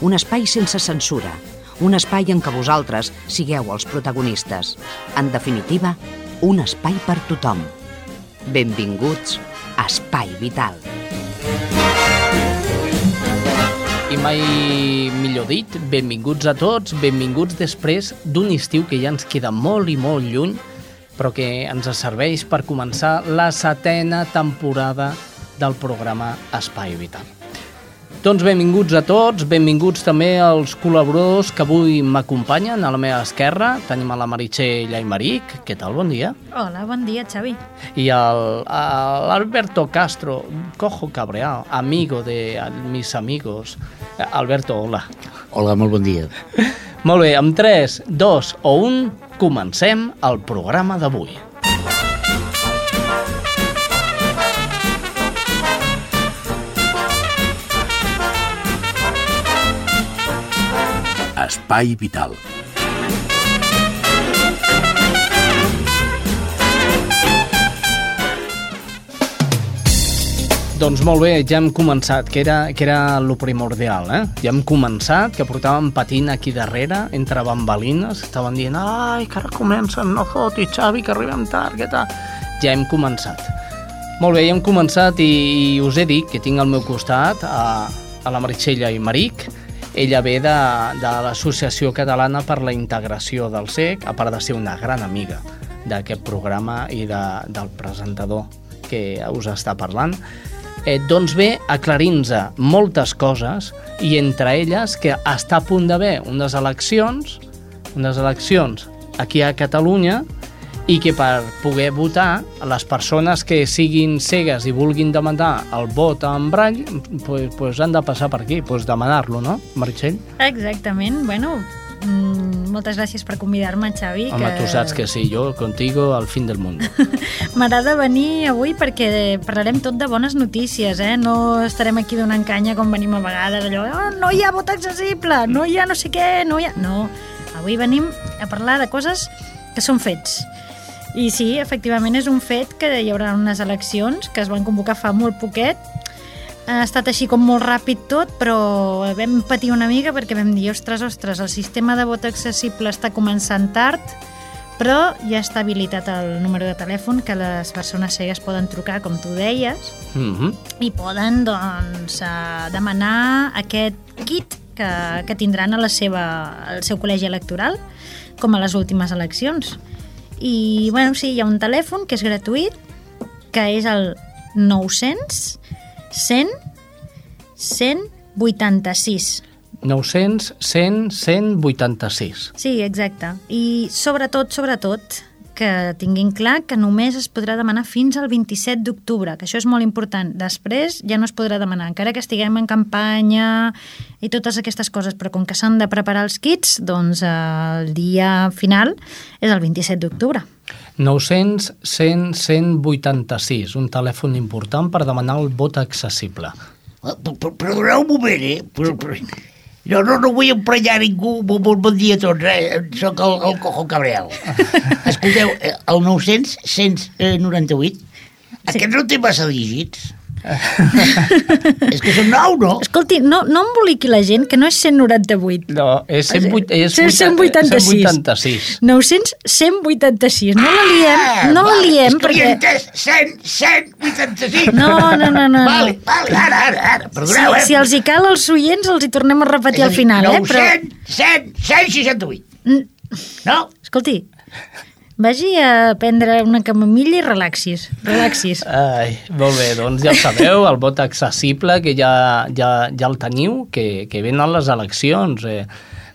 un espai sense censura, un espai en què vosaltres sigueu els protagonistes. En definitiva, un espai per tothom. Benvinguts a Espai Vital. I mai millor dit, benvinguts a tots, benvinguts després d'un estiu que ja ens queda molt i molt lluny, però que ens serveix per començar la setena temporada del programa Espai Vital. Doncs benvinguts a tots, benvinguts també als col·laboradors que avui m'acompanyen a la meva esquerra. Tenim a la Meritxell Aymeric. Què tal? Bon dia. Hola, bon dia, Xavi. I l'Alberto Castro, cojo cabreado, amigo de mis amigos. Alberto, hola. Hola, molt bon dia. Molt bé, amb 3, 2 o 1, comencem el programa d'avui. Espai Vital. Doncs molt bé, ja hem començat, que era, que era lo primordial, eh? Ja hem començat, que portàvem patint aquí darrere, entre bambalines, estaven dient, ai, que ara comencen, no fotis, Xavi, que arribem tard, què tal? Ja hem començat. Molt bé, ja hem començat i, i us he dit que tinc al meu costat a, a la Meritxella i Maric, ella ve de, de l'Associació Catalana per la Integració del SEC, a part de ser una gran amiga d'aquest programa i de, del presentador que us està parlant. Eh, doncs ve aclarint-nos moltes coses i entre elles que està a punt d'haver unes eleccions, unes eleccions aquí a Catalunya i que per poder votar les persones que siguin cegues i vulguin demanar el vot en brall pues, pues han de passar per aquí, pues demanar-lo, no, Meritxell? Exactament, bueno, mm, moltes gràcies per convidar-me, Xavi. Home, que... tu saps que sí, jo contigo al fin del món. M'agrada venir avui perquè parlarem tot de bones notícies, eh? No estarem aquí donant canya com venim a vegades, allò, oh, no hi ha vot accessible, no hi ha no sé què, no hi ha... No, avui venim a parlar de coses que són fets i sí, efectivament és un fet que hi haurà unes eleccions que es van convocar fa molt poquet. Ha estat així com molt ràpid tot, però vam patir una mica perquè vam dir, ostres, ostres, el sistema de vot accessible està començant tard, però ja està habilitat el número de telèfon que les persones cegues poden trucar, com tu deies, mm -hmm. i poden doncs, eh, demanar aquest kit que, que tindran a la seva, al seu col·legi electoral, com a les últimes eleccions. I, bueno, sí, hi ha un telèfon que és gratuït, que és el 900 100 186. 900 100 186. Sí, exacte. I sobretot, sobretot, que tinguin clar que només es podrà demanar fins al 27 d'octubre, que això és molt important. Després ja no es podrà demanar, encara que estiguem en campanya i totes aquestes coses, però com que s'han de preparar els kits, doncs el dia final és el 27 d'octubre. 900 100 186, un telèfon important per demanar el vot accessible. Però, però doneu un moment, eh? Però, però, jo no, no vull emprenyar ningú, bon, bon, bon dia a tots, eh? Soc el, el Cojo Cabrel. Escolteu, eh, el 900 198, sí. aquest no té massa dígits. és que són nou, no? Escolti, no, no emboliqui la gent, que no és 198. No, és, 108, és 186. 186. 900, 186. No la liem, no la liem, és que perquè... entès 100, 186. No, no, no, no. Vale, vale, ara, ara, ara, perdoneu, si, eh? si els hi cal als oients, els hi tornem a repetir al final, eh? Però... 900, 100, 168. Mm, No? Escolti, vagi a prendre una camamilla i relaxis, relaxis. Ai, molt bé, doncs ja sabeu, el vot accessible que ja, ja, ja el teniu, que, que venen les eleccions. Eh.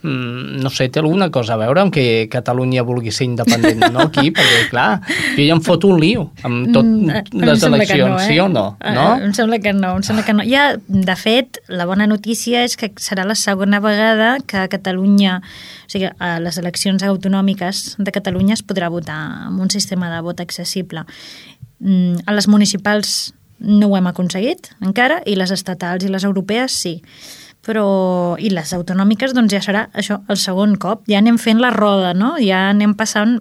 Mm, no sé, té alguna cosa a veure amb que Catalunya vulgui ser independent, no, aquí? Perquè, clar, jo ja em foto un lío amb tot Mm, em les eleccions, no, eh? sí o no? Eh, no? Em sembla que no, em sembla que no. Ja, de fet, la bona notícia és que serà la segona vegada que Catalunya, o sigui, a les eleccions autonòmiques de Catalunya es podrà votar amb un sistema de vot accessible. Mm, A les municipals no ho hem aconseguit encara, i les estatals i les europees sí però, i les autonòmiques doncs ja serà això, el segon cop, ja anem fent la roda, no? ja anem passant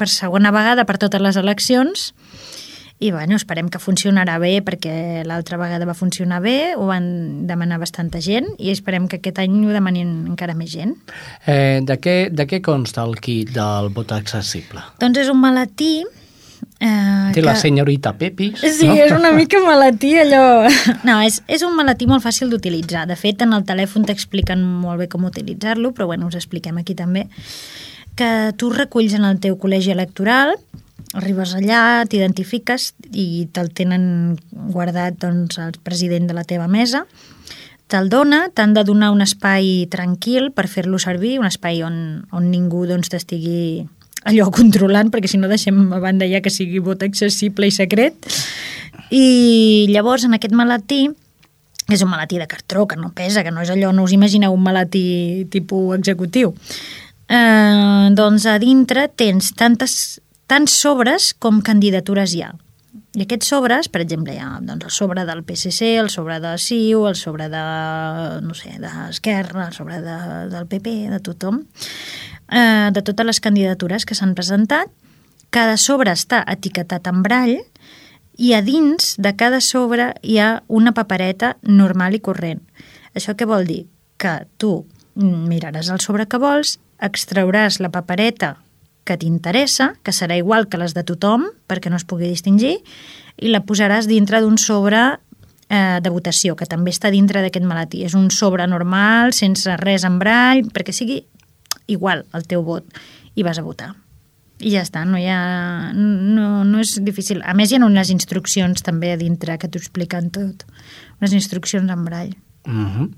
per segona vegada per totes les eleccions i bueno, esperem que funcionarà bé perquè l'altra vegada va funcionar bé, ho van demanar bastanta gent i esperem que aquest any ho demanin encara més gent. Eh, de, què, de què consta el kit del vot accessible? Doncs és un maletí eh, Té la senyorita Pepis, Sí, no? és una mica maletí allò... No, és, és un maletí molt fàcil d'utilitzar. De fet, en el telèfon t'expliquen molt bé com utilitzar-lo, però bueno, us expliquem aquí també que tu reculls en el teu col·legi electoral, arribes allà, t'identifiques i te'l tenen guardat doncs, el president de la teva mesa, te'l dona, t'han de donar un espai tranquil per fer-lo servir, un espai on, on ningú doncs, t'estigui allò controlant, perquè si no deixem a banda ja que sigui vot accessible i secret. I llavors en aquest maletí que és un maletí de cartró, que no pesa, que no és allò, no us imagineu un maletí tipus executiu. Eh, doncs a dintre tens tantes, tants sobres com candidatures hi ha. I aquests sobres, per exemple, hi ha doncs, el sobre del PSC, el sobre de CiU, el sobre de, no sé, d'Esquerra, el sobre de, del PP, de tothom, eh, de totes les candidatures que s'han presentat. Cada sobre està etiquetat en brall i a dins de cada sobre hi ha una papereta normal i corrent. Això què vol dir? Que tu miraràs el sobre que vols, extrauràs la papereta que t'interessa, que serà igual que les de tothom, perquè no es pugui distingir, i la posaràs dintre d'un sobre eh, de votació, que també està dintre d'aquest maletí. És un sobre normal, sense res en brall, perquè sigui igual el teu vot, i vas a votar. I ja està, no, hi ha, no, no és difícil. A més, hi ha unes instruccions també a dintre que t'ho expliquen tot. Unes instruccions en brall. Mm -hmm.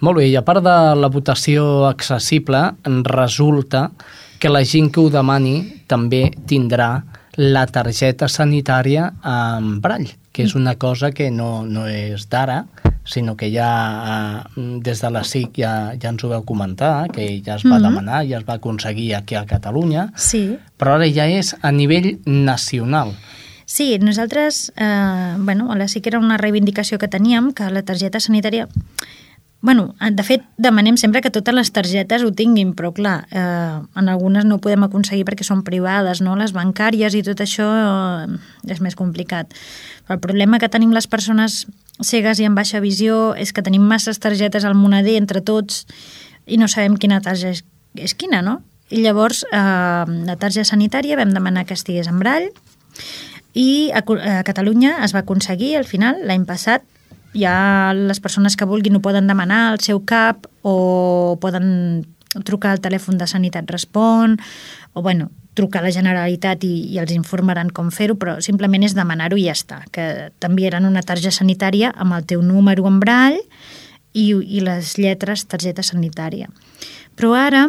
Molt bé, i a part de la votació accessible, resulta que la gent que ho demani també tindrà la targeta sanitària en brall, que és una cosa que no, no és d'ara, sinó que ja eh, des de la SIC ja, ja ens ho veu comentar, que ja es va Mhm. demanar, ja es va aconseguir aquí a Catalunya, Sí, però ara ja és a nivell nacional. Sí, nosaltres, eh, bueno, a la que era una reivindicació que teníem, que la targeta sanitària... Bueno, de fet, demanem sempre que totes les targetes ho tinguin, però clar, eh, en algunes no ho podem aconseguir perquè són privades, no? Les bancàries i tot això eh, és més complicat. Però el problema que tenim les persones cegues i amb baixa visió és que tenim masses targetes al moneder entre tots i no sabem quina targeta és, és quina, no? I llavors, eh, la targeta sanitària vam demanar que estigués en brall, i a, a Catalunya es va aconseguir al final, l'any passat, ja les persones que vulguin ho poden demanar al seu CAP o poden trucar al telèfon de Sanitat Respon o bueno, trucar a la Generalitat i, i els informaran com fer-ho, però simplement és demanar-ho i ja està, que t'enviaran una targeta sanitària amb el teu número en brall i, i les lletres targeta sanitària. Però ara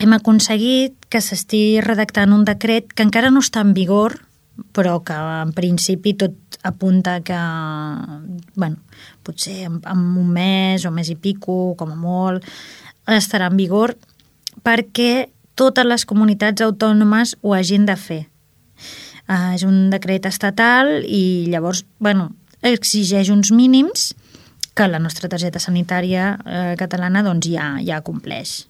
hem aconseguit que s'estigui redactant un decret que encara no està en vigor, però que en principi tot apunta que, bueno, potser en, en un mes o mes i pico, com a molt, estarà en vigor perquè totes les comunitats autònomes ho hagin de fer. Uh, és un decret estatal i llavors, bueno, exigeix uns mínims que la nostra targeta sanitària eh, catalana doncs, ja, ja compleix.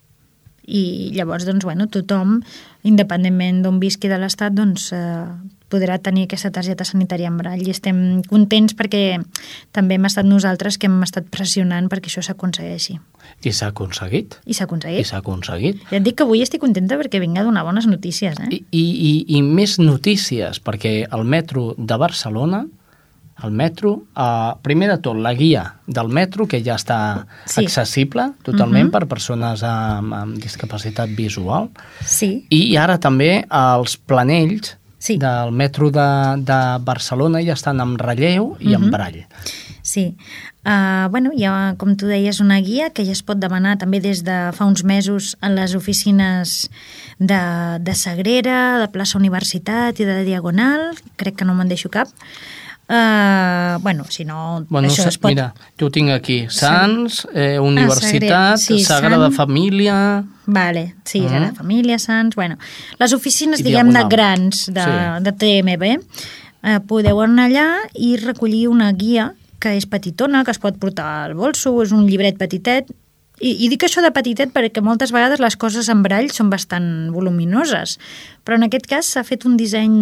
I llavors, doncs, bueno, tothom, independentment d'on visqui de l'Estat, doncs, eh, podrà tenir aquesta targeta sanitària en brall i estem contents perquè també hem estat nosaltres que hem estat pressionant perquè això s'aconsegueixi. I s'ha aconseguit. I s'ha I aconseguit. s'ha aconseguit. Ja et dic que avui estic contenta perquè vinc a donar bones notícies, eh? I, i, i, I més notícies, perquè el metro de Barcelona, el metro, eh, primer de tot, la guia del metro, que ja està Sí. accessible totalment Mhm. per persones amb, amb discapacitat visual, Sí, i ara també els planells Sí. del metro de, de Barcelona ja estan en relleu i en Mhm. brall. Sí. Uh, bueno, hi ha, com tu deies, una guia que ja es pot demanar també des de fa uns mesos a les oficines de, de Sagrera, de plaça Universitat i de Diagonal. Crec que no me'n deixo cap. Uh, bueno, si no... Bueno, això es pot... mira, jo ho tinc aquí. Sants, eh, Universitat, Sagrera. Sí, Sagrada Sant- Família... Vale, sí, Mhm. mm. de família, sants... Bueno, les oficines, I diguem-ne, Diagonal. grans de, Sí. de TMB, eh, podeu anar allà i recollir una guia que és petitona, que es pot portar al bolso, és un llibret petitet, i, i dic això de petitet perquè moltes vegades les coses en brall són bastant voluminoses, però en aquest cas s'ha fet un disseny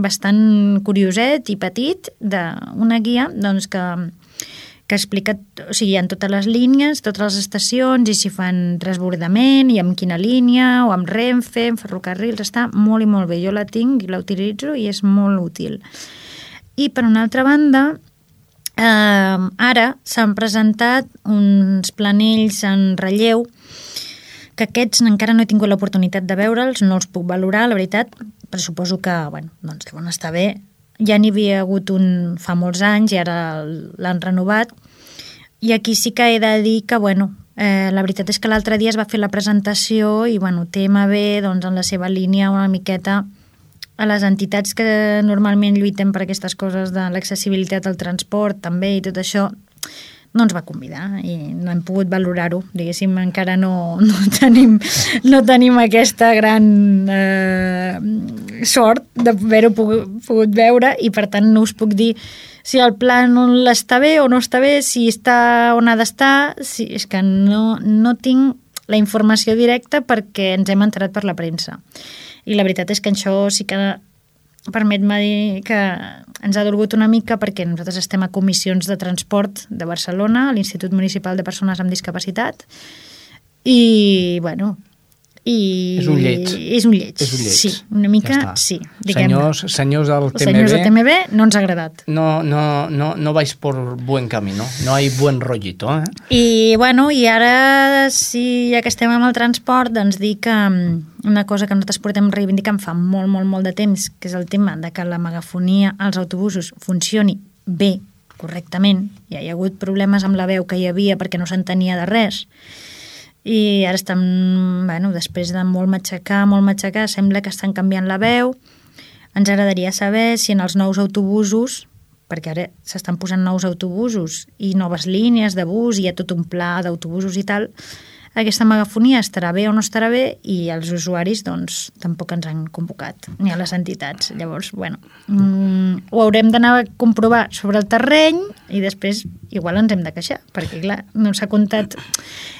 bastant curioset i petit d'una guia doncs, que, que explica, o sigui, en totes les línies, totes les estacions, i si fan transbordament, i amb quina línia, o amb Renfe, amb ferrocarrils, està molt i molt bé. Jo la tinc i la utilitzo i és molt útil. I per una altra banda, eh, ara s'han presentat uns planells en relleu que aquests encara no he tingut l'oportunitat de veure'ls, no els puc valorar, la veritat, però suposo que, bueno, doncs deuen estar bé. Ja n'hi havia hagut un fa molts anys i ara l'han renovat. I aquí sí que he de dir que, bueno, eh, la veritat és que l'altre dia es va fer la presentació i, bueno, TMB, doncs, en la seva línia una miqueta a les entitats que normalment lluiten per aquestes coses de l'accessibilitat al transport també i tot això, no ens va convidar i no hem pogut valorar-ho. Diguéssim, encara no, no, tenim, no tenim aquesta gran eh, sort d'haver-ho pogut, pogut veure i per tant no us puc dir si el pla no està bé o no està bé, si està on ha d'estar, si, és que no, no tinc la informació directa perquè ens hem enterat per la premsa. I la veritat és que això sí que permet-me dir que ens ha dolgut una mica perquè nosaltres estem a comissions de transport de Barcelona, a l'Institut Municipal de Persones amb Discapacitat, i, bueno, i... És un lleig. És un lleig, És un lleig. sí, una mica, Ja està. sí, diguem Senyors, senyors del Els senyors de TMB, TMB no ens ha agradat. no, no, no, no vais por buen camino, no hay buen rollito, eh? I, bueno, i ara, sí, ja que estem amb el transport, doncs dir que mm, una cosa que nosaltres portem reivindicant fa molt, molt, molt de temps, que és el tema de que la megafonia als autobusos funcioni bé, correctament. Ja hi ha hagut problemes amb la veu que hi havia perquè no s'entenia de res. I ara estan, bueno, després de molt matxacar, molt matxacar, sembla que estan canviant la veu. Ens agradaria saber si en els nous autobusos, perquè ara s'estan posant nous autobusos i noves línies de bus i hi ha tot un pla d'autobusos i tal, aquesta megafonia estarà bé o no estarà bé i els usuaris doncs tampoc ens han convocat, ni a les entitats. Llavors, bueno, mm, ho haurem d'anar a comprovar sobre el terreny i després igual ens hem de queixar, perquè clar, no s'ha comptat...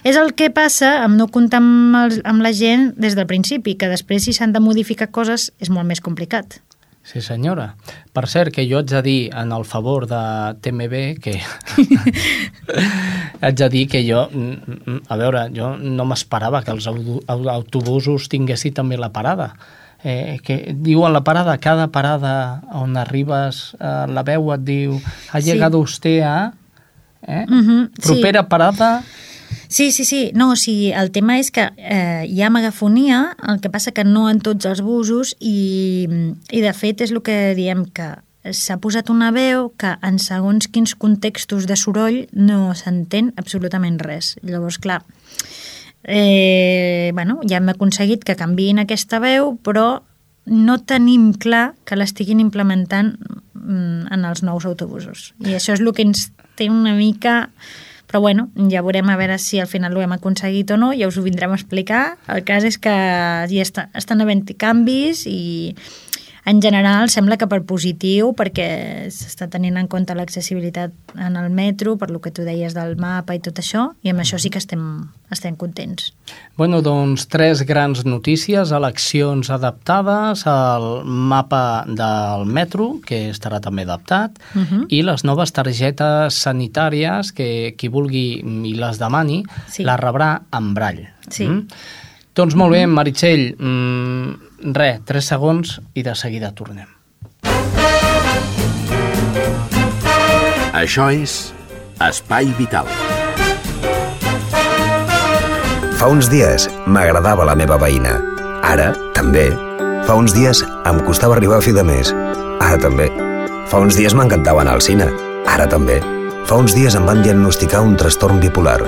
És el que passa amb no comptar amb, els, amb la gent des del principi, que després si s'han de modificar coses és molt més complicat. Sí, senyora. Per cert, que jo haig de dir en el favor de TMB que... haig de dir que jo... mm, A veure, jo no m'esperava que els au- au- autobusos tinguessin també la parada. Eh, que diuen la parada, cada parada on arribes, eh, la veu et diu ha Sí. llegado usted a... Eh? Mhm, sí. Propera parada... Sí, sí, sí. No, o sigui, el tema és que eh, hi ha megafonia, el que passa que no en tots els busos i, i de fet és el que diem que s'ha posat una veu que en segons quins contextos de soroll no s'entén absolutament res. Llavors, clar, eh, bueno, ja hem aconseguit que canviïn aquesta veu, però no tenim clar que l'estiguin implementant mm, en els nous autobusos. I això és el que ens té una mica... Però bueno, ja veurem a veure si al final ho hem aconseguit o no, ja us ho vindrem a explicar. El cas és que ja està, estan havent canvis i en general sembla que per positiu perquè s'està tenint en compte l'accessibilitat en el metro, per lo que tu deies del mapa i tot això, i amb això sí que estem, estem contents. Bueno, doncs tres grans notícies, eleccions adaptades, el mapa del metro, que estarà també adaptat, uh Mhm. -huh. i les noves targetes sanitàries que qui vulgui i les demani Sí. les rebrà en brall. Sí. Mm? Doncs molt bé, Meritxell, mm, res, tres segons i de seguida tornem. Això és Espai Vital. Fa uns dies m'agradava la meva veïna. Ara, també. Fa uns dies em costava arribar a fi de mes. Ara també. Fa uns dies m'encantava anar al cine. Ara també. Fa uns dies em van diagnosticar un trastorn bipolar.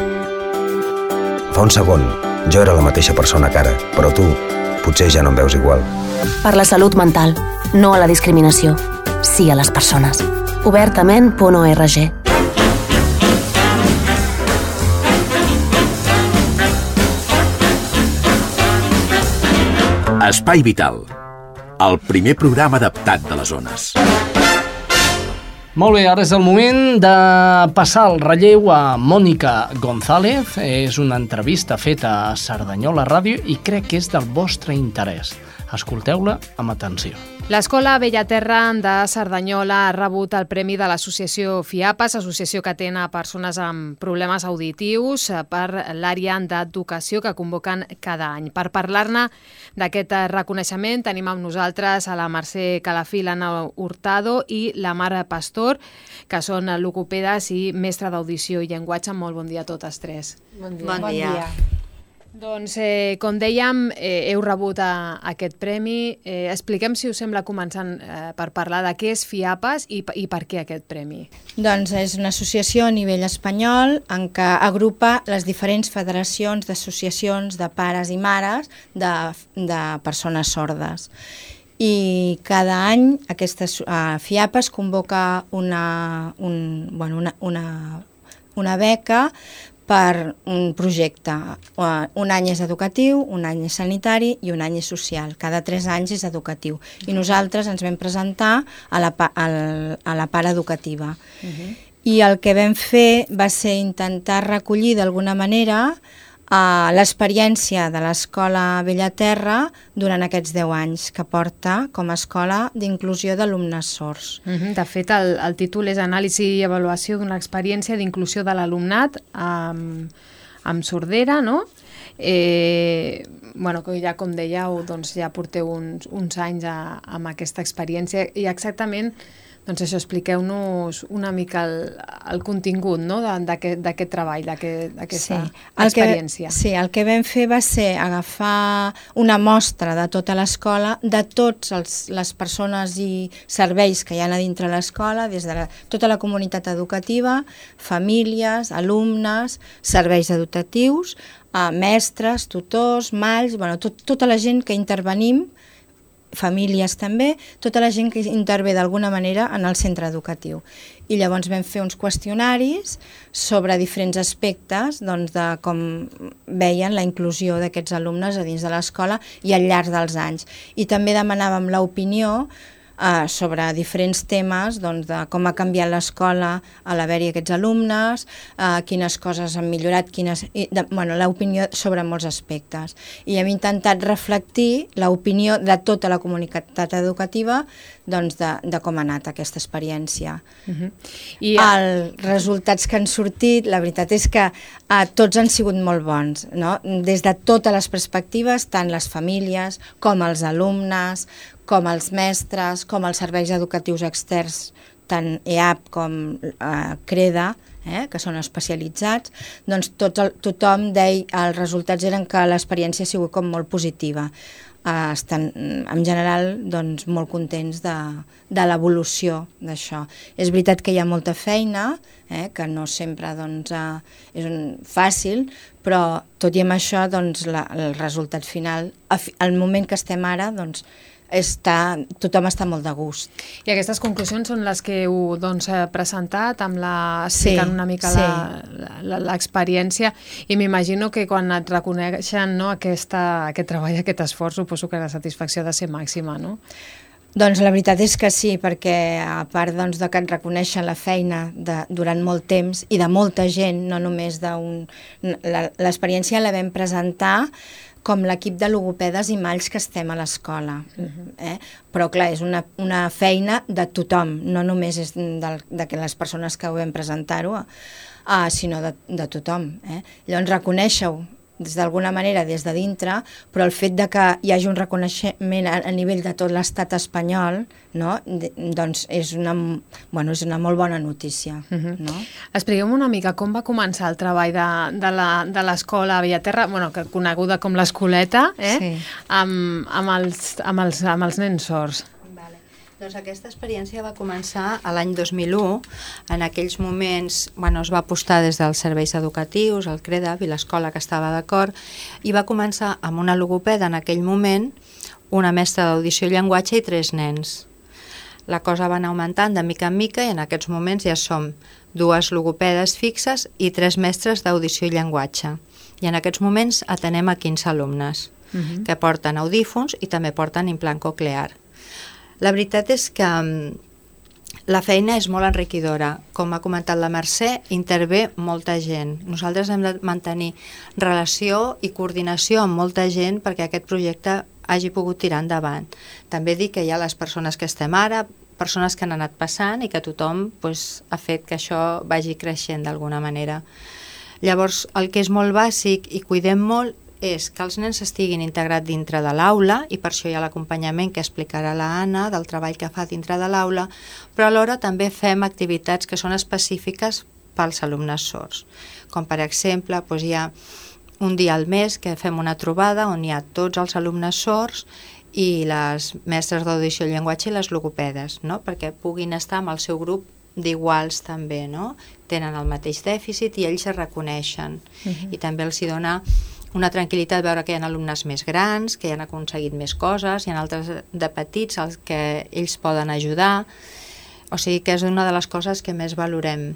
Fa un segon, jo era la mateixa persona que ara, però tu potser ja no em veus igual. Per la salut mental, no a la discriminació. Sí a les persones. Obertament.org Espai Vital. El primer programa adaptat de les zones. Molt bé, ara és el moment de passar el relleu a Mònica González. És una entrevista feta a Cerdanyola Ràdio i crec que és del vostre interès. Escolteu-la amb atenció. L'Escola Bellaterra de Cerdanyola ha rebut el premi de l'associació FIAPAS, associació que atén a persones amb problemes auditius eh, per l'àrea d'educació que convoquen cada any. Per parlar-ne d'aquest reconeixement tenim amb nosaltres a la Mercè Calafí, l'Anna Hurtado i la Mara Pastor, que són logopedes i mestre d'audició i llenguatge. Molt bon dia a totes tres. Bon dia. Bon dia. Doncs, eh, com dèiem, eh, heu rebut a, a aquest premi. Eh, expliquem, si us sembla, començant eh, per parlar de què és FIAPAS i, i per què aquest premi. Doncs és una associació a nivell espanyol en què agrupa les diferents federacions d'associacions de pares i mares de, de persones sordes. I cada any aquesta uh, FIAPAS convoca una, un, bueno, una, una, una beca per un projecte. Un any és educatiu, un any és sanitari i un any és social. Cada tres anys és educatiu. I nosaltres ens vam presentar a la, a la, a la part educativa. Uh -huh. I el que vam fer va ser intentar recollir d'alguna manera uh, l'experiència de l'Escola Bellaterra durant aquests 10 anys que porta com a escola d'inclusió d'alumnes sords. Uh -huh. De fet, el, el títol és Anàlisi i avaluació d'una experiència d'inclusió de l'alumnat amb, amb sordera, no? Eh, bueno, que ja com dèieu, doncs ja porteu uns, uns anys a, amb aquesta experiència i exactament doncs això, expliqueu-nos una mica el, el contingut no? d'aquest treball, d'aquesta sí. experiència. Que, sí, el que vam fer va ser agafar una mostra de tota l'escola, de totes les persones i serveis que hi ha a dintre l'escola, des de la, tota la comunitat educativa, famílies, alumnes, serveis educatius, eh, mestres, tutors, malls, bueno, tot, tota la gent que intervenim famílies també, tota la gent que intervé d'alguna manera en el centre educatiu. I llavors vam fer uns qüestionaris sobre diferents aspectes doncs, de com veien la inclusió d'aquests alumnes a dins de l'escola i al llarg dels anys. I també demanàvem l'opinió eh, sobre diferents temes doncs, de com ha canviat l'escola a l'haver-hi aquests alumnes, eh, quines coses han millorat, quines, i, de, bueno, l'opinió sobre molts aspectes. I hem intentat reflectir l'opinió de tota la comunitat educativa doncs, de, de com ha anat aquesta experiència. Uh -huh. I Els resultats que han sortit, la veritat és que eh, tots han sigut molt bons, no? des de totes les perspectives, tant les famílies com els alumnes, com els mestres, com els serveis educatius externs, tant EAP com eh, CREDA, eh, que són especialitzats, doncs tot el, tothom deia, els resultats eren que l'experiència ha sigut com molt positiva. Eh, estan, en general, doncs, molt contents de, de l'evolució d'això. És veritat que hi ha molta feina, eh, que no sempre doncs, eh, és un, fàcil, però tot i amb això, doncs, la, el resultat final, al moment que estem ara, doncs, està, tothom està molt de gust. I aquestes conclusions són les que heu doncs, presentat amb la, explicant sí, una mica sí. l'experiència i m'imagino que quan et reconeixen no, aquesta, aquest treball, aquest esforç, suposo que la satisfacció ha de ser màxima, no? Doncs la veritat és que sí, perquè a part doncs, de que et reconeixen la feina de, durant molt temps i de molta gent, no només d'un... L'experiència la vam presentar com l'equip de logopedes i malls que estem a l'escola. Uh -huh. eh? Però, clar, és una, una feina de tothom, no només és de, de les persones que ho vam presentar-ho, uh, sinó de, de tothom. Eh? Llavors, reconèixer-ho des d'alguna manera des de dintre, però el fet de que hi hagi un reconeixement a, a nivell de tot l'estat espanyol, no? Doncs és una, bueno, és una molt bona notícia. Uh -huh. no? Expliquem una mica com va començar el treball de, de l'escola Villaterra, bueno, que coneguda com l'escoleta, eh? sí. amb, amb, els, amb, els, amb els nens sords. Doncs aquesta experiència va començar a l'any 2001. En aquells moments bueno, es va apostar des dels serveis educatius, el CREDAP i l'escola que estava d'acord, i va començar amb una logopeda en aquell moment, una mestra d'audició i llenguatge i tres nens. La cosa va anar augmentant de mica en mica i en aquests moments ja som dues logopedes fixes i tres mestres d'audició i llenguatge. I en aquests moments atenem a 15 alumnes uh -huh. que porten audífons i també porten implant coclear. La veritat és que mm, la feina és molt enriquidora. Com ha comentat la Mercè, intervé molta gent. Nosaltres hem de mantenir relació i coordinació amb molta gent perquè aquest projecte hagi pogut tirar endavant. També dic que hi ha les persones que estem ara, persones que han anat passant i que tothom pues, ha fet que això vagi creixent d'alguna manera. Llavors, el que és molt bàsic i cuidem molt és que els nens estiguin integrats dintre de l'aula i per això hi ha l'acompanyament que explicarà la Anna del treball que fa dintre de l'aula, però alhora també fem activitats que són específiques pels alumnes sords, com per exemple doncs hi ha un dia al mes que fem una trobada on hi ha tots els alumnes sords i les mestres d'audició i llenguatge i les logopedes, no? perquè puguin estar amb el seu grup d'iguals també, no? tenen el mateix dèficit i ells se reconeixen uh -huh. i també els hi dona una tranquil·litat veure que hi ha alumnes més grans, que hi han aconseguit més coses, hi ha altres de petits als que ells poden ajudar, o sigui que és una de les coses que més valorem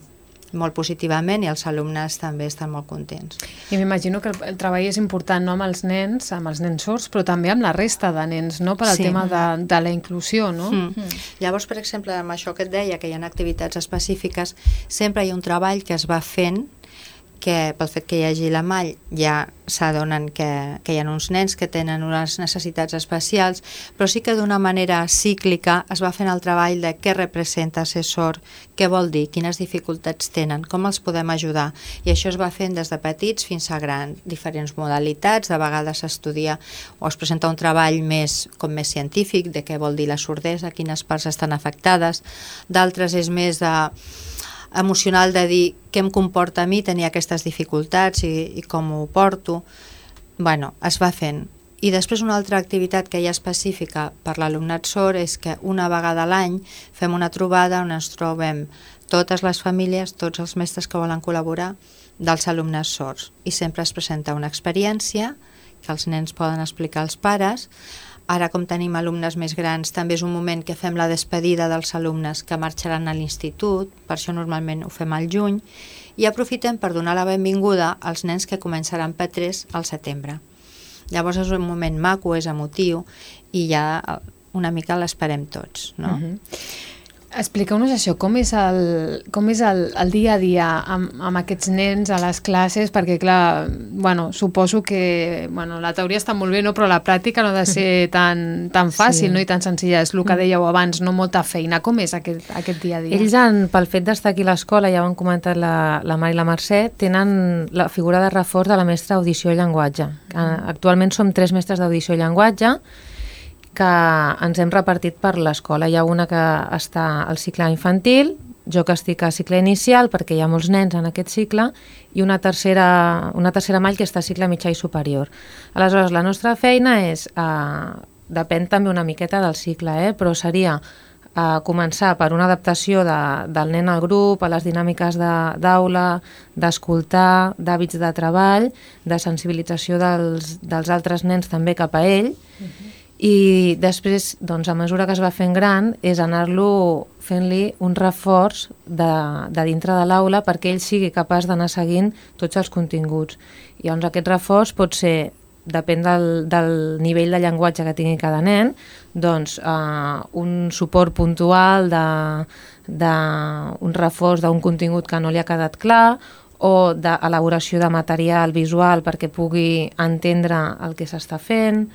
molt positivament i els alumnes també estan molt contents. I m'imagino que el, el treball és important no amb els nens, amb els nens sords, però també amb la resta de nens, no? per al sí. tema de, de la inclusió, no? Mm. Mm. Llavors, per exemple, amb això que et deia, que hi ha activitats específiques, sempre hi ha un treball que es va fent que pel fet que hi hagi la mall ja s'adonen que, que hi ha uns nens que tenen unes necessitats especials, però sí que d'una manera cíclica es va fent el treball de què representa ser sort, què vol dir, quines dificultats tenen, com els podem ajudar. I això es va fent des de petits fins a gran, diferents modalitats, de vegades s'estudia o es presenta un treball més com més científic de què vol dir la sordesa, quines parts estan afectades, d'altres és més de emocional de dir què em comporta a mi tenir aquestes dificultats i, i com ho porto, bueno, es va fent. I després una altra activitat que hi ha específica per l'alumnat sord és que una vegada a l'any fem una trobada on ens trobem totes les famílies, tots els mestres que volen col·laborar dels alumnes sords. I sempre es presenta una experiència que els nens poden explicar als pares Ara, com tenim alumnes més grans, també és un moment que fem la despedida dels alumnes que marxaran a l'institut, per això normalment ho fem al juny, i aprofitem per donar la benvinguda als nens que començaran P3 al setembre. Llavors és un moment maco, és emotiu, i ja una mica l'esperem tots. No? Uh -huh. Expliqueu-nos això, com és, el, com és el, el dia a dia amb, amb aquests nens a les classes, perquè clar, bueno, suposo que bueno, la teoria està molt bé, no? però la pràctica no ha de ser tan, tan fàcil sí. no? i tan senzilla, és el que mm. dèieu abans, no molta feina. Com és aquest, aquest dia a dia? Ells, han, pel fet d'estar aquí a l'escola, ja ho han comentat la, la Mari i la Mercè, tenen la figura de reforç de la mestra audició i llenguatge. Mm. Actualment som tres mestres d'audició i llenguatge, que ens hem repartit per l'escola. Hi ha una que està al cicle infantil, jo que estic a cicle inicial perquè hi ha molts nens en aquest cicle i una tercera, una tercera mall que està a cicle mitjà i superior. Aleshores, la nostra feina és, eh, depèn també una miqueta del cicle, eh, però seria eh, començar per una adaptació de, del nen al grup, a les dinàmiques d'aula, de, d'escoltar, d'hàbits de treball, de sensibilització dels, dels altres nens també cap a ell, uh -huh i després, doncs, a mesura que es va fent gran, és anar-lo fent-li un reforç de, de dintre de l'aula perquè ell sigui capaç d'anar seguint tots els continguts. I llavors aquest reforç pot ser, depèn del, del nivell de llenguatge que tingui cada nen, doncs eh, un suport puntual de, de un reforç d'un contingut que no li ha quedat clar o d'elaboració de material visual perquè pugui entendre el que s'està fent,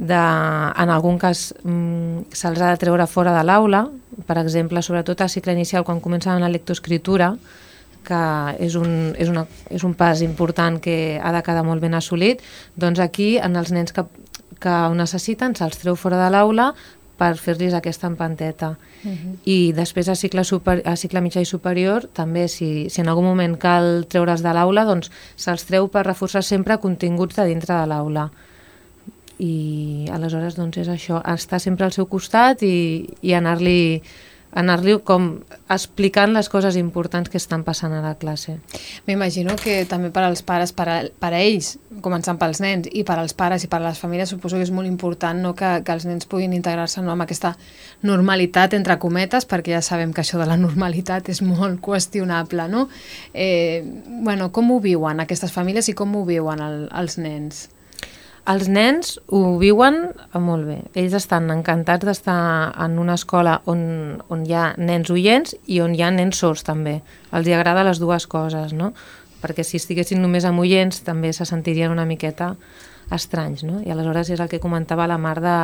de, en algun cas mm, se'ls ha de treure fora de l'aula, per exemple, sobretot a cicle inicial, quan comencen la lectoescriptura, que és un, és, una, és un pas important que ha de quedar molt ben assolit, doncs aquí, en els nens que, que ho necessiten, se'ls treu fora de l'aula per fer-los aquesta empanteta. Uh -huh. I després a cicle, super, a cicle mitjà i superior, també, si, si en algun moment cal treure's de l'aula, doncs se'ls treu per reforçar sempre continguts de dintre de l'aula i aleshores doncs és això, estar sempre al seu costat i, i anar-li anar-li com explicant les coses importants que estan passant a la classe. M'imagino que també per als pares, per a, per a ells, començant pels nens, i per als pares i per a les famílies, suposo que és molt important no, que, que els nens puguin integrar-se no, amb aquesta normalitat, entre cometes, perquè ja sabem que això de la normalitat és molt qüestionable, no? Eh, bueno, com ho viuen aquestes famílies i com ho viuen el, els nens? Els nens ho viuen molt bé. Ells estan encantats d'estar en una escola on, on hi ha nens oients i on hi ha nens sords també. Els hi agrada les dues coses, no? Perquè si estiguessin només amb oients també se sentirien una miqueta estranys, no? I aleshores és el que comentava la Mar de,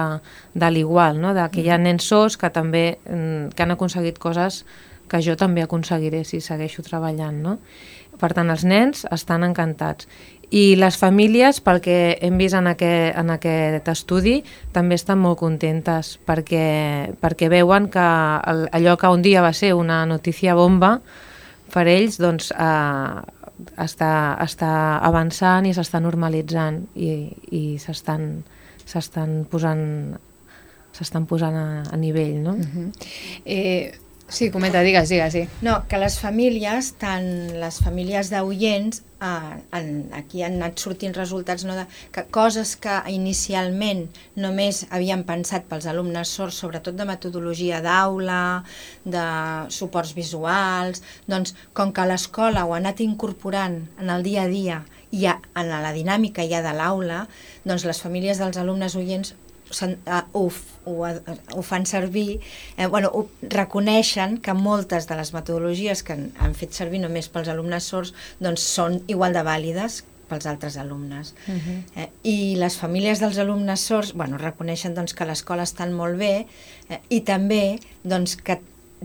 de l'igual, no? De que hi ha nens sords que també mm, que han aconseguit coses que jo també aconseguiré si segueixo treballant, no? Per tant, els nens estan encantats. I les famílies, pel que hem vist en aquest, en aquest estudi, també estan molt contentes perquè, perquè veuen que allò que un dia va ser una notícia bomba per ells doncs, eh, està, està avançant i s'està normalitzant i, i s'estan posant s'estan posant a, a nivell, no? Uh -huh. eh, Sí, comenta, digues, digues, sí. No, que les famílies, tant les famílies d'oients, eh, aquí han anat sortint resultats no, de, que coses que inicialment només havien pensat pels alumnes sords, sobretot de metodologia d'aula, de suports visuals, doncs com que l'escola ho ha anat incorporant en el dia a dia i ja, en la dinàmica ja de l'aula, doncs les famílies dels alumnes oients ho, ho, ho fan servir, eh, bueno, ho, reconeixen que moltes de les metodologies que han, han fet servir només pels alumnes sords doncs són igual de vàlides pels altres alumnes. Uh -huh. eh, I les famílies dels alumnes sords bueno, reconeixen doncs, que l'escola estan molt bé eh, i també doncs, que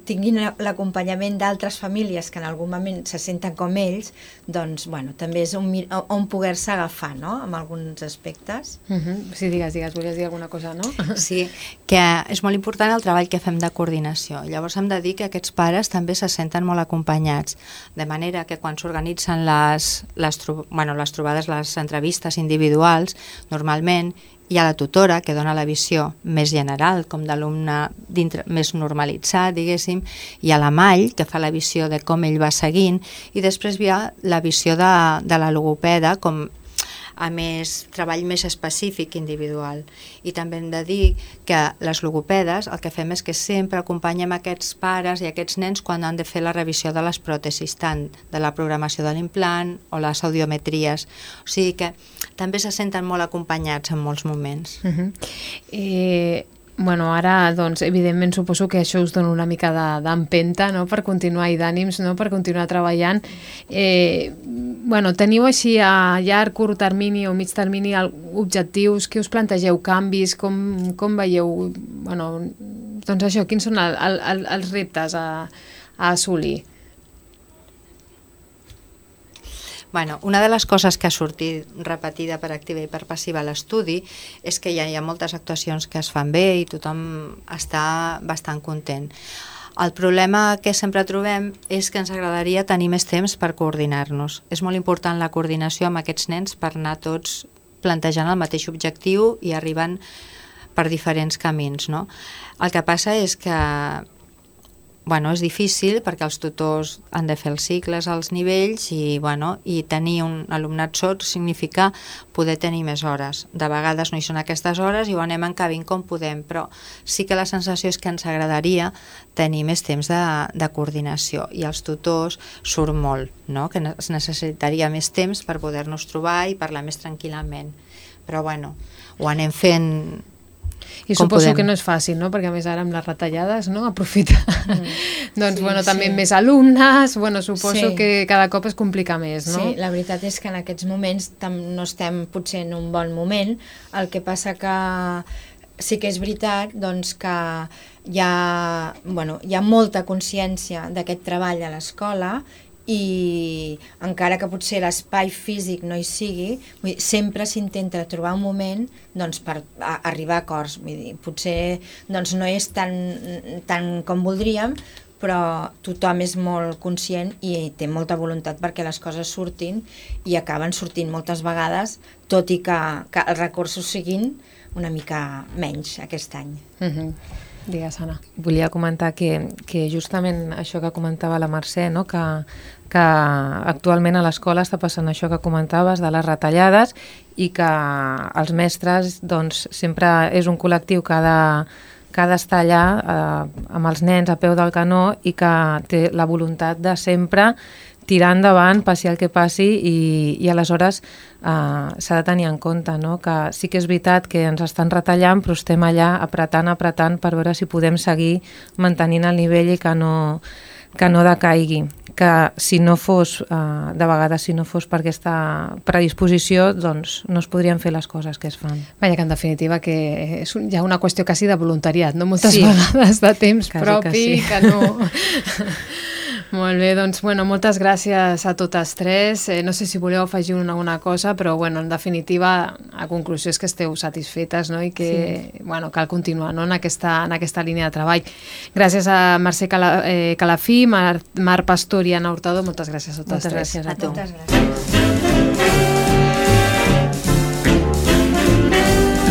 tinguin l'acompanyament d'altres famílies que en algun moment se senten com ells, doncs, bueno, també és on, on poder-se agafar, no?, en alguns aspectes. Uh -huh. Sí, digues, digues, volies dir alguna cosa, no? Sí, que és molt important el treball que fem de coordinació. Llavors hem de dir que aquests pares també se senten molt acompanyats, de manera que quan s'organitzen les, les, bueno, les trobades, les entrevistes individuals, normalment hi ha la tutora, que dona la visió més general, com d'alumne més normalitzat, diguéssim, hi ha la Mall, que fa la visió de com ell va seguint, i després hi ha la visió de, de la logopeda, com a més treball més específic individual. I també hem de dir que les logopedes el que fem és que sempre acompanyem aquests pares i aquests nens quan han de fer la revisió de les pròtesis, tant de la programació de l'implant o les audiometries. O sigui que també se senten molt acompanyats en molts moments. Uh -huh. eh, Bueno, ara, doncs, evidentment, suposo que això us dona una mica d'empenta, no?, per continuar, i d'ànims, no?, per continuar treballant. Eh, bueno, teniu així a llarg, curt termini o mig termini objectius, que us plantegeu canvis, com, com veieu, bueno, doncs això, quins són el, el, els reptes a, a assolir? Bueno, una de les coses que ha sortit repetida per activa i per passiva a l'estudi és que ja hi ha moltes actuacions que es fan bé i tothom està bastant content. El problema que sempre trobem és que ens agradaria tenir més temps per coordinar-nos. És molt important la coordinació amb aquests nens per anar tots plantejant el mateix objectiu i arribant per diferents camins. No? El que passa és que bueno, és difícil perquè els tutors han de fer els cicles als nivells i, bueno, i tenir un alumnat sord significa poder tenir més hores. De vegades no hi són aquestes hores i ho anem encabint com podem, però sí que la sensació és que ens agradaria tenir més temps de, de coordinació i els tutors surt molt, no? que es necessitaria més temps per poder-nos trobar i parlar més tranquil·lament. Però bueno, ho anem fent i Com suposo podem? que no és fàcil, no? Perquè a més ara amb les retallades, no? Aprofitar. Mm. doncs, sí, bueno, també sí. més alumnes, bueno, suposo sí. que cada cop es complica més, no? Sí, la veritat és que en aquests moments no estem potser en un bon moment, el que passa que sí que és veritat doncs, que hi ha, bueno, hi ha molta consciència d'aquest treball a l'escola i encara que potser l'espai físic no hi sigui, vull dir, sempre s'intenta trobar un moment doncs, per a, arribar a acords. Vull dir, potser doncs, no és tan, tan com voldríem, però tothom és molt conscient i té molta voluntat perquè les coses surtin i acaben sortint moltes vegades, tot i que, que els recursos siguin una mica menys aquest any. Uh -huh. Digues, Anna. Volia comentar que, que justament això que comentava la Mercè, no? que, que actualment a l'escola està passant això que comentaves de les retallades i que els mestres doncs, sempre és un col·lectiu que ha de, que ha d'estar allà eh, amb els nens a peu del canó i que té la voluntat de sempre tirar endavant, passi el que passi, i, i aleshores eh, s'ha de tenir en compte no? que sí que és veritat que ens estan retallant, però estem allà apretant, apretant per veure si podem seguir mantenint el nivell i que no, que no decaigui que si no fos, eh, de vegades si no fos per aquesta predisposició, doncs no es podrien fer les coses que es fan. Vaja, que en definitiva que és un, hi ha una qüestió quasi de voluntariat, no? Moltes sí. vegades de temps quasi propi, que, sí. que no... Molt bé, doncs, bueno, moltes gràcies a totes tres. Eh, no sé si voleu afegir una, alguna cosa, però, bueno, en definitiva, a conclusió és que esteu satisfetes, no?, i que, sí. bueno, cal continuar, no?, en aquesta, en aquesta línia de treball. Gràcies a Mercè Cala, eh, Calafí, Mar, Mar Pastor i Anna Hurtado, moltes gràcies a totes moltes tres. Gràcies a, a tu. Moltes gràcies.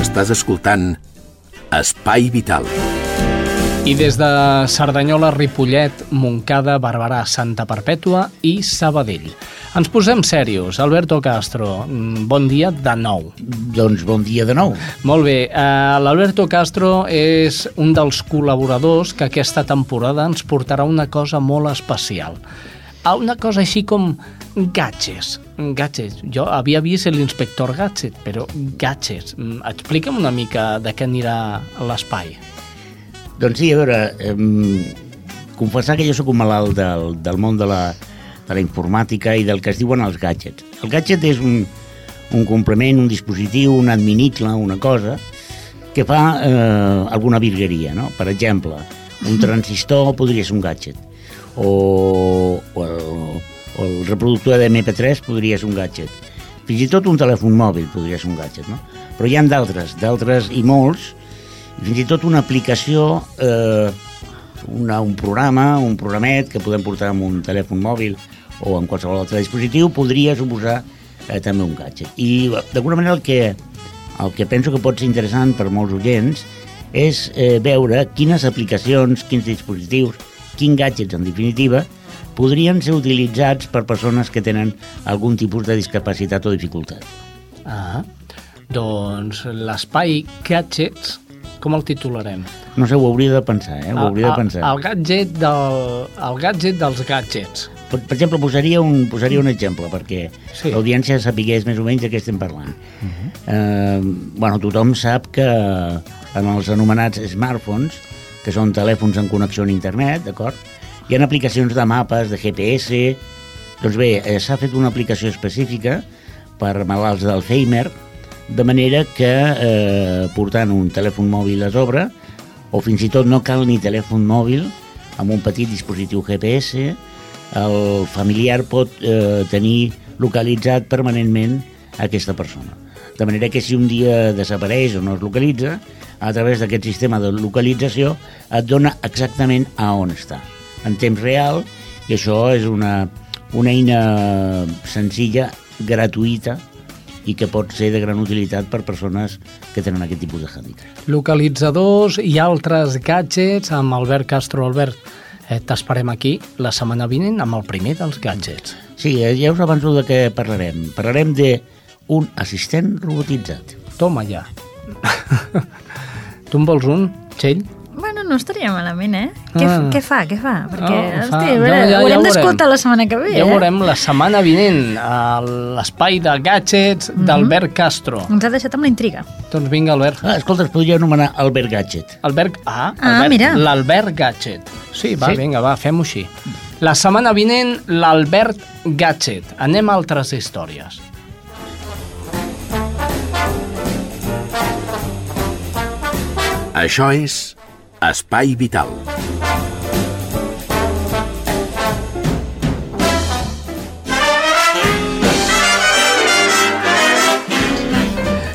Estàs escoltant Espai Vital. I des de Cerdanyola, Ripollet, Montcada, Barberà, Santa Perpètua i Sabadell. Ens posem serios. Alberto Castro, mm, bon dia de nou. Doncs bon dia de nou. Molt bé. Uh, L'Alberto Castro és un dels col·laboradors que aquesta temporada ens portarà una cosa molt especial. A una cosa així com gadgets. Gadgets. Jo havia vist l'inspector Gadget, però gadgets. Mm, Explica'm una mica de què anirà l'espai. Doncs sí, a veure, eh, confessar que jo sóc un malalt del, del món de la, de la informàtica i del que es diuen els gadgets. El gadget és un, un complement, un dispositiu, un adminicle, una cosa que fa eh, alguna virgueria, no? Per exemple, un transistor podria ser un gadget, o, o, el, o el reproductor de MP3 podria ser un gadget, fins i tot un telèfon mòbil podria ser un gadget, no? Però hi ha d'altres, d'altres i molts, i fins i tot una aplicació, eh, una, un programa, un programet que podem portar amb un telèfon mòbil o en qualsevol altre dispositiu, podria suposar eh, també un gadget. I d'alguna manera el que, el que penso que pot ser interessant per molts oients és eh, veure quines aplicacions, quins dispositius, quins gadgets en definitiva, podrien ser utilitzats per persones que tenen algun tipus de discapacitat o dificultat. Ah, doncs l'espai gadgets com el titularem? No sé, ho hauria de pensar, eh? Ho hauria de pensar. El, el, gadget, del, el gadget dels gadgets. Per, per exemple, posaria un, posaria un exemple perquè sí. l'audiència sapigués més o menys de què estem parlant. Uh -huh. eh, bueno, tothom sap que en els anomenats smartphones, que són telèfons en connexió a internet, d'acord? Hi ha aplicacions de mapes, de GPS... Doncs bé, eh, s'ha fet una aplicació específica per malalts d'Alzheimer, de manera que eh, portant un telèfon mòbil a sobre, o fins i tot no cal ni telèfon mòbil, amb un petit dispositiu GPS, el familiar pot eh, tenir localitzat permanentment aquesta persona. De manera que si un dia desapareix o no es localitza, a través d'aquest sistema de localització et dona exactament a on està, en temps real, i això és una, una eina senzilla, gratuïta, i que pot ser de gran utilitat per persones que tenen aquest tipus de hàndicap. Localitzadors i altres gadgets amb Albert Castro. Albert, eh, t'esperem aquí la setmana vinent amb el primer dels gadgets. Sí, eh, ja us avanço de què parlarem. Parlarem d'un assistent robotitzat. Toma ja. tu en vols un, Txell? Bueno, no estaria malament, eh? Què, Ah. què fa, què fa? Perquè, Oh, hosti, fa- veure, ja- ja- ho haurem ja d'escoltar la setmana que ve, Ja ho eh? veurem la setmana vinent a l'espai de gadgets Mhm. d'Albert Castro. Ens ha deixat amb la intriga. Doncs vinga, Albert. Ah, escolta, es podria anomenar Albert Gadget. Albert, ah, Ah, Albert, mira. L'Albert Gadget. Sí, va, Sí? vinga, va, fem-ho així. La setmana vinent, l'Albert Gadget. Anem a altres històries. Això és Espai Vital.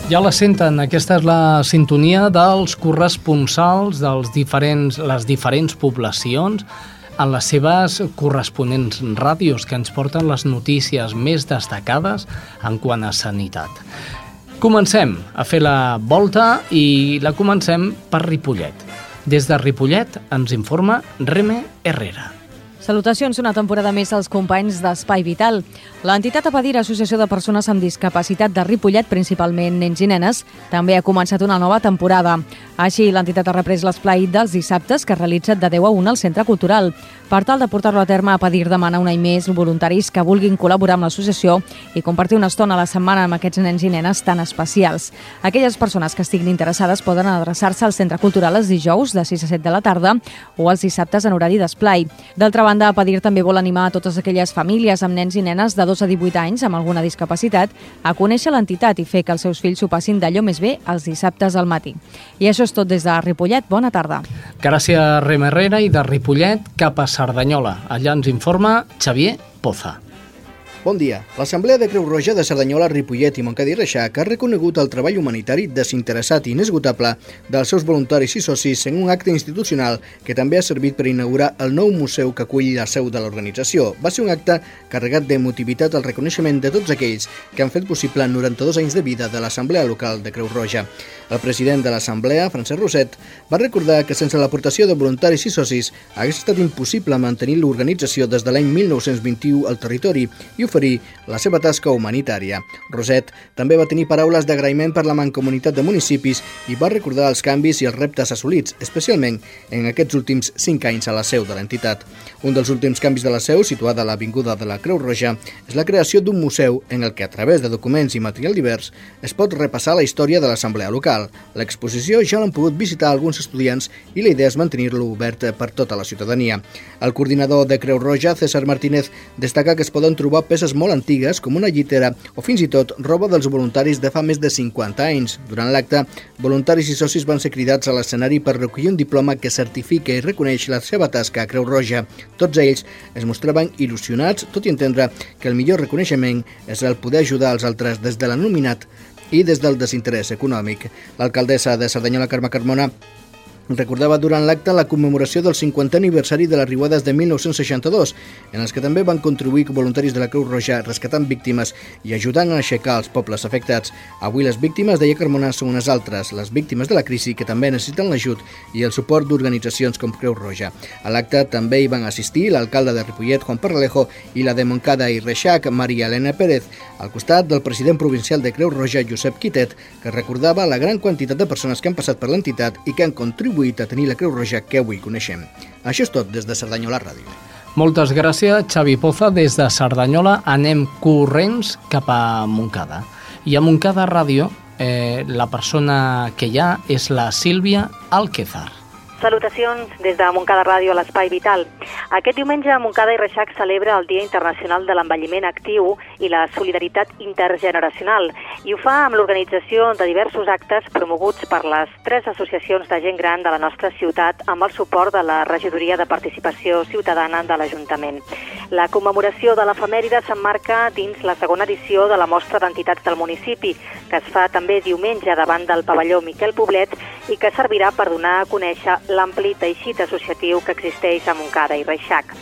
Ja la senten, aquesta és la sintonia dels corresponsals dels diferents, les diferents poblacions en les seves corresponents ràdios que ens porten les notícies més destacades en quant a sanitat. Comencem a fer la volta i la comencem per Ripollet. Des de Ripollet ens informa Reme Herrera. Salutacions una temporada més als companys d'Espai Vital. L'entitat Apadir, Associació de Persones amb Discapacitat de Ripollet, principalment nens i nenes, també ha començat una nova temporada. Així, l'entitat ha reprès l'esplai dels dissabtes que es realitza de 10 a 1 al Centre Cultural. Per tal de portar-lo a terme, Apadir demana un any més voluntaris que vulguin col·laborar amb l'associació i compartir una estona a la setmana amb aquests nens i nenes tan especials. Aquelles persones que estiguin interessades poden adreçar-se al Centre Cultural els dijous de 6 a 7 de la tarda o els dissabtes en horari d'esplai. D'altra banda, Apadir també vol animar a totes aquelles famílies amb nens i nenes de 2 a 18 anys amb alguna discapacitat a conèixer l'entitat i fer que els seus fills s'ho passin d'allò més bé els dissabtes al matí. I això és tot des de Ripollet. Bona tarda. Gràcies, Rem Herrera, i de Ripollet cap a Cerdanyola. Allà ens informa Xavier Poza. Bon dia. L'Assemblea de Creu Roja de Cerdanyola, Ripollet i Montcada Reixac ha reconegut el treball humanitari desinteressat i inesgotable dels seus voluntaris i socis en un acte institucional que també ha servit per inaugurar el nou museu que acull la seu de l'organització. Va ser un acte carregat d'emotivitat al reconeixement de tots aquells que han fet possible 92 anys de vida de l'Assemblea Local de Creu Roja. El president de l'Assemblea, Francesc Roset, va recordar que sense l'aportació de voluntaris i socis hagués estat impossible mantenir l'organització des de l'any 1921 al territori i la seva tasca humanitària. Roset també va tenir paraules d'agraïment per la mancomunitat de municipis i va recordar els canvis i els reptes assolits, especialment en aquests últims cinc anys a la seu de l'entitat. Un dels últims canvis de la seu, situada a l'Avinguda de la Creu Roja, és la creació d'un museu en el que, a través de documents i material divers, es pot repassar la història de l'Assemblea local. L'exposició ja l'han pogut visitar alguns estudiants i la idea és mantenir-lo obert per tota la ciutadania. El coordinador de Creu Roja, César Martínez, destaca que es poden trobar peces molt antigues, com una llitera o fins i tot roba dels voluntaris de fa més de 50 anys. Durant l'acte, voluntaris i socis van ser cridats a l'escenari per recollir un diploma que certifica i reconeix la seva tasca a Creu Roja. Tots ells es mostraven il·lusionats, tot i entendre que el millor reconeixement és el poder ajudar els altres des de l'anominat i des del desinterès econòmic. L'alcaldessa de Cerdanyola, Carme Carmona, recordava durant l'acte la commemoració del 50è aniversari de les riuades de 1962, en els que també van contribuir voluntaris de la Creu Roja rescatant víctimes i ajudant a aixecar els pobles afectats. Avui les víctimes, deia Carmona, són unes altres, les víctimes de la crisi que també necessiten l'ajut i el suport d'organitzacions com Creu Roja. A l'acte també hi van assistir l'alcalde de Ripollet, Juan Parralejo, i la de Montcada i Reixac, Maria Elena Pérez, al costat del president provincial de Creu Roja, Josep Quitet, que recordava la gran quantitat de persones que han passat per l'entitat i que han contribuït contribuït a tenir la Creu Roja que avui coneixem. Això és tot des de Cerdanyola Ràdio. Moltes gràcies, Xavi Poza. Des de Cerdanyola anem corrents cap a Montcada. I a Montcada Ràdio eh, la persona que hi ha és la Sílvia Alquezar. Salutacions des de Montcada Ràdio a l'Espai Vital. Aquest diumenge Montcada i Reixac celebra el Dia Internacional de l'Envelliment Actiu i la Solidaritat Intergeneracional i ho fa amb l'organització de diversos actes promoguts per les tres associacions de gent gran de la nostra ciutat amb el suport de la Regidoria de Participació Ciutadana de l'Ajuntament. La commemoració de l'efemèride s'emmarca dins la segona edició de la mostra d'entitats del municipi, que es fa també diumenge davant del pavelló Miquel Poblet i que servirà per donar a conèixer l'ampli teixit associatiu que existeix a Montcada i Reixac.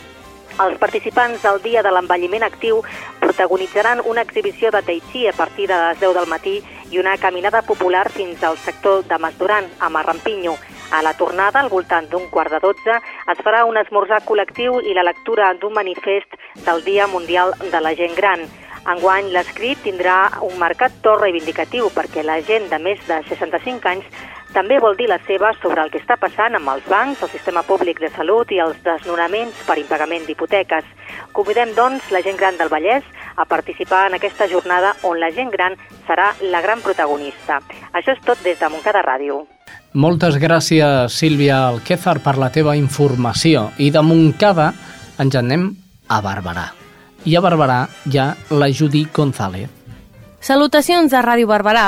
Els participants del Dia de l'Envelliment Actiu protagonitzaran una exhibició de Tai Chi a partir de les 10 del matí i una caminada popular fins al sector de Masduran, a Marrampinyo. A la tornada, al voltant d'un quart de 12, es farà un esmorzar col·lectiu i la lectura d'un manifest del Dia Mundial de la Gent Gran. Enguany, l'escrit tindrà un marcat to reivindicatiu perquè la gent de més de 65 anys també vol dir la seva sobre el que està passant amb els bancs, el sistema públic de salut i els desnonaments per impagament d'hipoteques. Convidem, doncs, la gent gran del Vallès a participar en aquesta jornada on la gent gran serà la gran protagonista. Això és tot des de Montcada Ràdio. Moltes gràcies, Sílvia Alquézar, per la teva informació. I de Montcada ens anem a Barberà. I a Barberà hi ha la Judy González. Salutacions a Ràdio Barberà.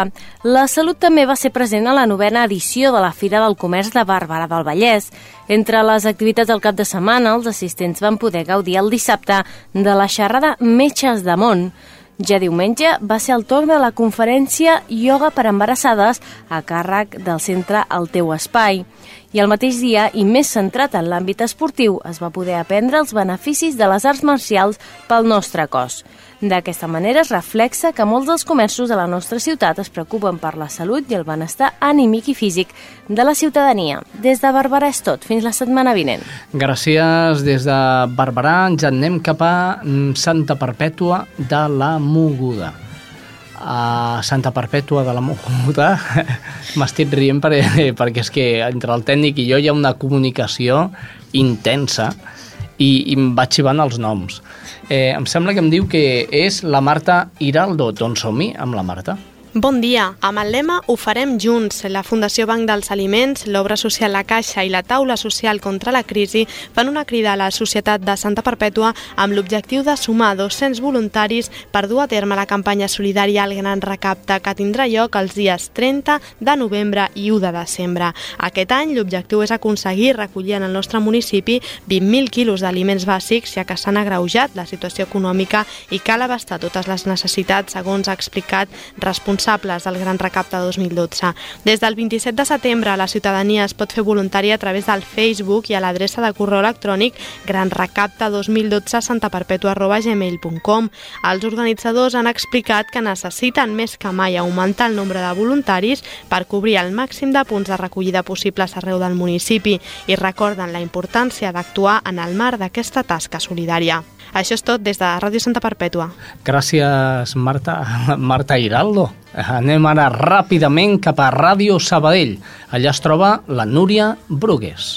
La salut també va ser present a la novena edició de la Fira del Comerç de Barberà del Vallès. Entre les activitats del cap de setmana, els assistents van poder gaudir el dissabte de la xerrada Metges de Món. Ja diumenge va ser el torn de la conferència Yoga per embarassades a càrrec del centre El Teu Espai. I el mateix dia, i més centrat en l'àmbit esportiu, es va poder aprendre els beneficis de les arts marcials pel nostre cos. D'aquesta manera es reflexa que molts dels comerços de la nostra ciutat es preocupen per la salut i el benestar anímic i físic de la ciutadania. Des de Barberà és tot. Fins la setmana vinent. Gràcies des de Barberà. Ens en anem cap a mm, Santa Perpètua de la Moguda. A Santa Perpètua de la Moguda m'estic rient perquè, perquè és que entre el tècnic i jo hi ha una comunicació intensa i, i em vaig xivant els noms. Eh, em sembla que em diu que és la Marta Hiraldo. Doncs som-hi amb la Marta. Bon dia. Amb el lema Ho farem junts, la Fundació Banc dels Aliments, l'Obra Social La Caixa i la Taula Social contra la Crisi fan una crida a la Societat de Santa Perpètua amb l'objectiu de sumar 200 voluntaris per dur a terme la campanya solidària al Gran Recapte que tindrà lloc els dies 30 de novembre i 1 de desembre. Aquest any l'objectiu és aconseguir recollir en el nostre municipi 20.000 quilos d'aliments bàsics ja que s'han agreujat la situació econòmica i cal abastar totes les necessitats segons ha explicat responsable responsables del Gran Recapte 2012. Des del 27 de setembre, la ciutadania es pot fer voluntària a través del Facebook i a l'adreça de correu electrònic granrecapte2012 santaperpetua.gmail.com. Els organitzadors han explicat que necessiten més que mai augmentar el nombre de voluntaris per cobrir el màxim de punts de recollida possibles arreu del municipi i recorden la importància d'actuar en el marc d'aquesta tasca solidària. Això és tot des de Ràdio Santa Perpètua. Gràcies, Marta, Marta Hiraldo. Anem ara ràpidament cap a Ràdio Sabadell. Allà es troba la Núria Brugues.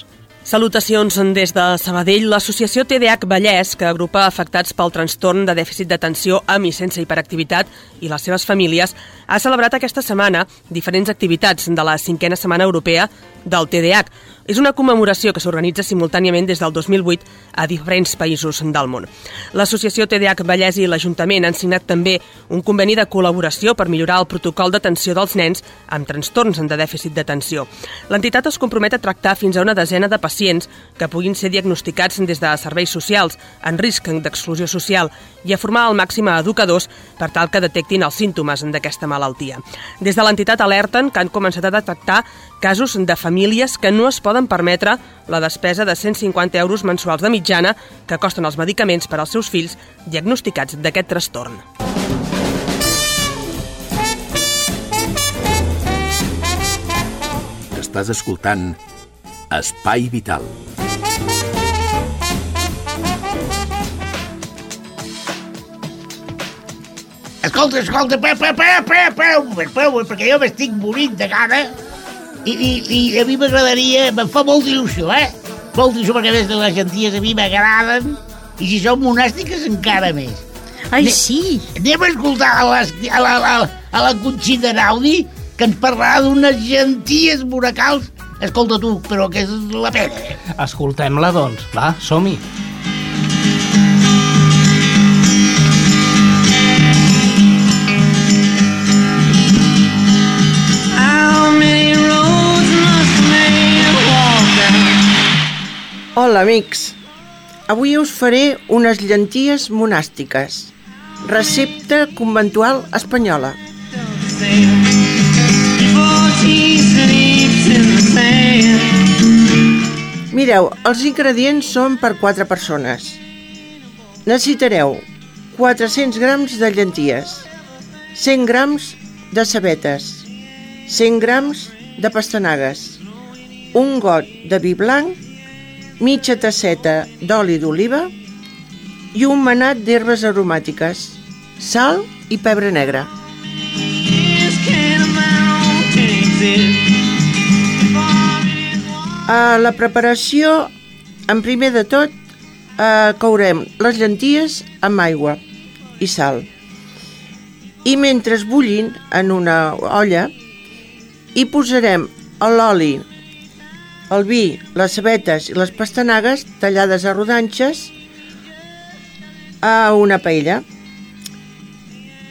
Salutacions des de Sabadell. L'associació TDH Vallès, que agrupa afectats pel trastorn de dèficit d'atenció amb i sense hiperactivitat i les seves famílies, ha celebrat aquesta setmana diferents activitats de la cinquena setmana europea del TDH, és una commemoració que s'organitza simultàniament des del 2008 a diferents països del món. L'associació TDH Vallès i l'Ajuntament han signat també un conveni de col·laboració per millorar el protocol d'atenció dels nens amb trastorns de dèficit d'atenció. L'entitat es compromet a tractar fins a una desena de pacients que puguin ser diagnosticats des de serveis socials en risc d'exclusió social i a formar al màxim a educadors per tal que detectin els símptomes d'aquesta malaltia. Des de l'entitat alerten que han començat a detectar casos de famílies que no es poden permetre la despesa de 150 euros mensuals de mitjana que costen els medicaments per als seus fills diagnosticats d'aquest trastorn. Estàs escoltant Espai Vital. Escolta, escolta, peu, peu, peu, peu, peu, peu, peu, perquè jo m'estic morint de gana i, i, i a mi m'agradaria, em fa molta il·lusió, eh? Molta il·lusió perquè des de les genties a mi m'agraden i si són monàstiques encara més. Ai, sí! Anem a escoltar a, les, a, la, a, a la Conxita Naudi que ens parlarà d'unes genties moracals. Escolta tu, però que és la pena. Eh? Escoltem-la, doncs. Va, som-hi. Hola, amics. Avui us faré unes llenties monàstiques. Recepta conventual espanyola. Mireu, els ingredients són per 4 persones. Necessitareu 400 grams de llenties, 100 grams de cebetes, 100 grams de pastanagues, un got de vi blanc, mitja tasseta d'oli d'oliva i un manat d'herbes aromàtiques, sal i pebre negre. A la preparació, en primer de tot, eh, courem les llenties amb aigua i sal. I mentre es bullin en una olla, hi posarem l'oli, el vi, les cebetes i les pastanagues tallades a rodanxes a una paella.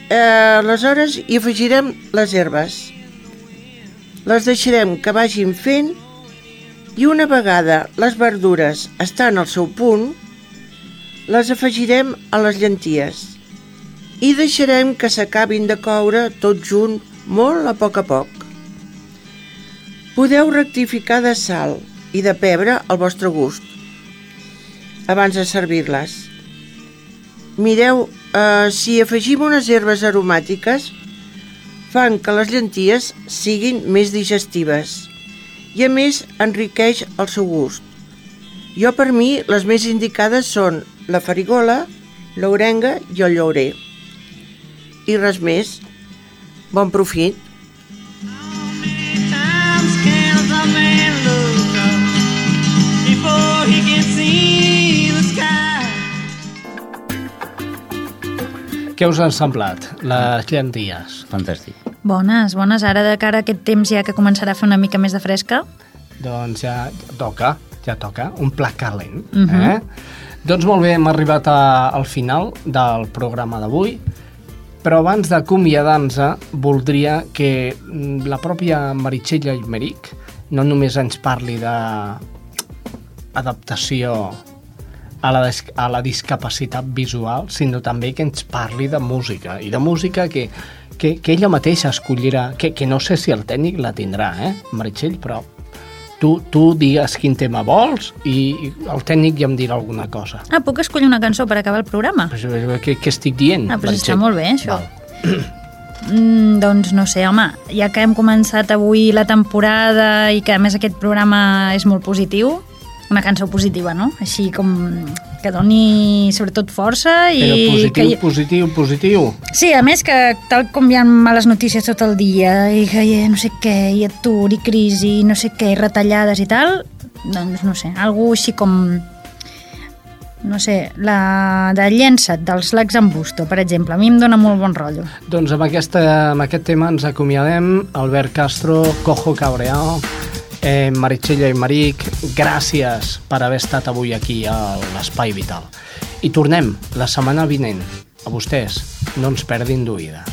Eh, aleshores hi afegirem les herbes. Les deixarem que vagin fent i una vegada les verdures estan al seu punt, les afegirem a les llenties i deixarem que s'acabin de coure tot junt molt a poc a poc. Podeu rectificar de sal i de pebre al vostre gust abans de servir-les. Mireu eh, si afegim unes herbes aromàtiques, fan que les llenties siguin més digestives i a més enriqueix el seu gust. Jo per mi les més indicades són la farigola, l'orenga i el llaurer. I res més. Bon profit. Què us han semblat, les llenties? Fantàstic. Bones, bones. Ara de cara a aquest temps ja que començarà a fer una mica més de fresca. Doncs ja, ja toca, ja toca, un plat calent. Mhm. eh? Doncs molt bé, hem arribat a, al final del programa d'avui, però abans d'acomiadar-nos voldria que mm, la pròpia Meritxell Aymeric no només ens parli de adaptació a la, a la discapacitat visual, sinó també que ens parli de música, i de música que, que, que ella mateixa escollirà, que, que no sé si el tècnic la tindrà, eh, Meritxell, però tu, tu digues quin tema vols i el tècnic ja em dirà alguna cosa. Ah, puc escollir una cançó per acabar el programa? Però, Què, què estic dient? Ah, però està Meritxell? molt bé, això. Mm, doncs no sé, home, ja que hem començat avui la temporada i que a més aquest programa és molt positiu, una cançó positiva, no? Així com que doni sobretot força i... Però positiu, que positiu, positiu. Sí, a més que tal com hi ha males notícies tot el dia i que hi ha no sé què, i atur, i crisi, i no sé què, i retallades i tal, doncs no sé, algú així com no sé, la de Llença't dels Lacs en Busto, per exemple, a mi em dóna molt bon rotllo. Doncs amb, aquesta, amb aquest tema ens acomiadem. Albert Castro, Cojo Cabreao, eh, Meritxell i Maric, gràcies per haver estat avui aquí a l'Espai Vital. I tornem la setmana vinent. A vostès, no ens perdin d'oïda.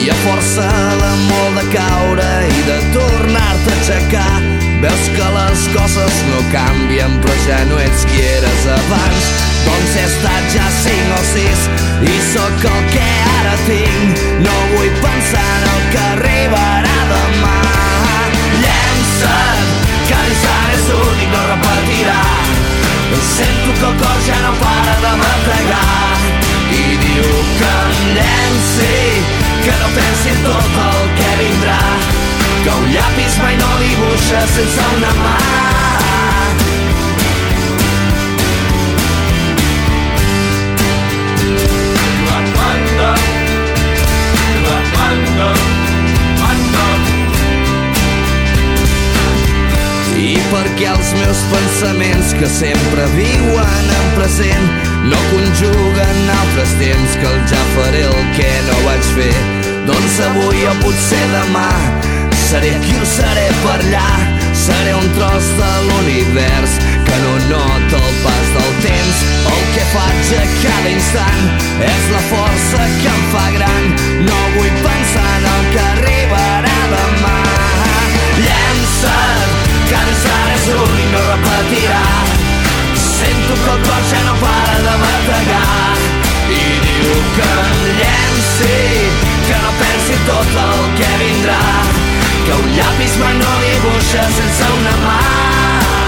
I a força de molt de caure i de tornar-te a aixecar. Veus que les coses no canvien però ja no ets qui eres abans. Doncs he estat ja cinc o sis i sóc el que ara tinc. No vull pensar en el que arribarà demà. Llença't que l'ensant és únic, no repetirà. Sento que el cor ja no para de bategar i diu que em llenci, que no pensi en tot el que vindrà, que un llapis mai no dibuixa sense una mà. Perquè els meus pensaments que sempre viuen en present no conjuguen altres temps que el ja faré el que no vaig fer. Doncs avui o potser demà seré aquí o seré per allà. Seré un tros de l'univers que no nota el pas del temps. El que faig a cada instant és la força que em fa gran. No vull pensar en el que arribarà demà. Llença't que ara és únic, no repetirà. Sento que el cor ja no para de bategar i diu que em llenci, que no pensi tot el que vindrà, que un llapis no dibuixa sense una mà.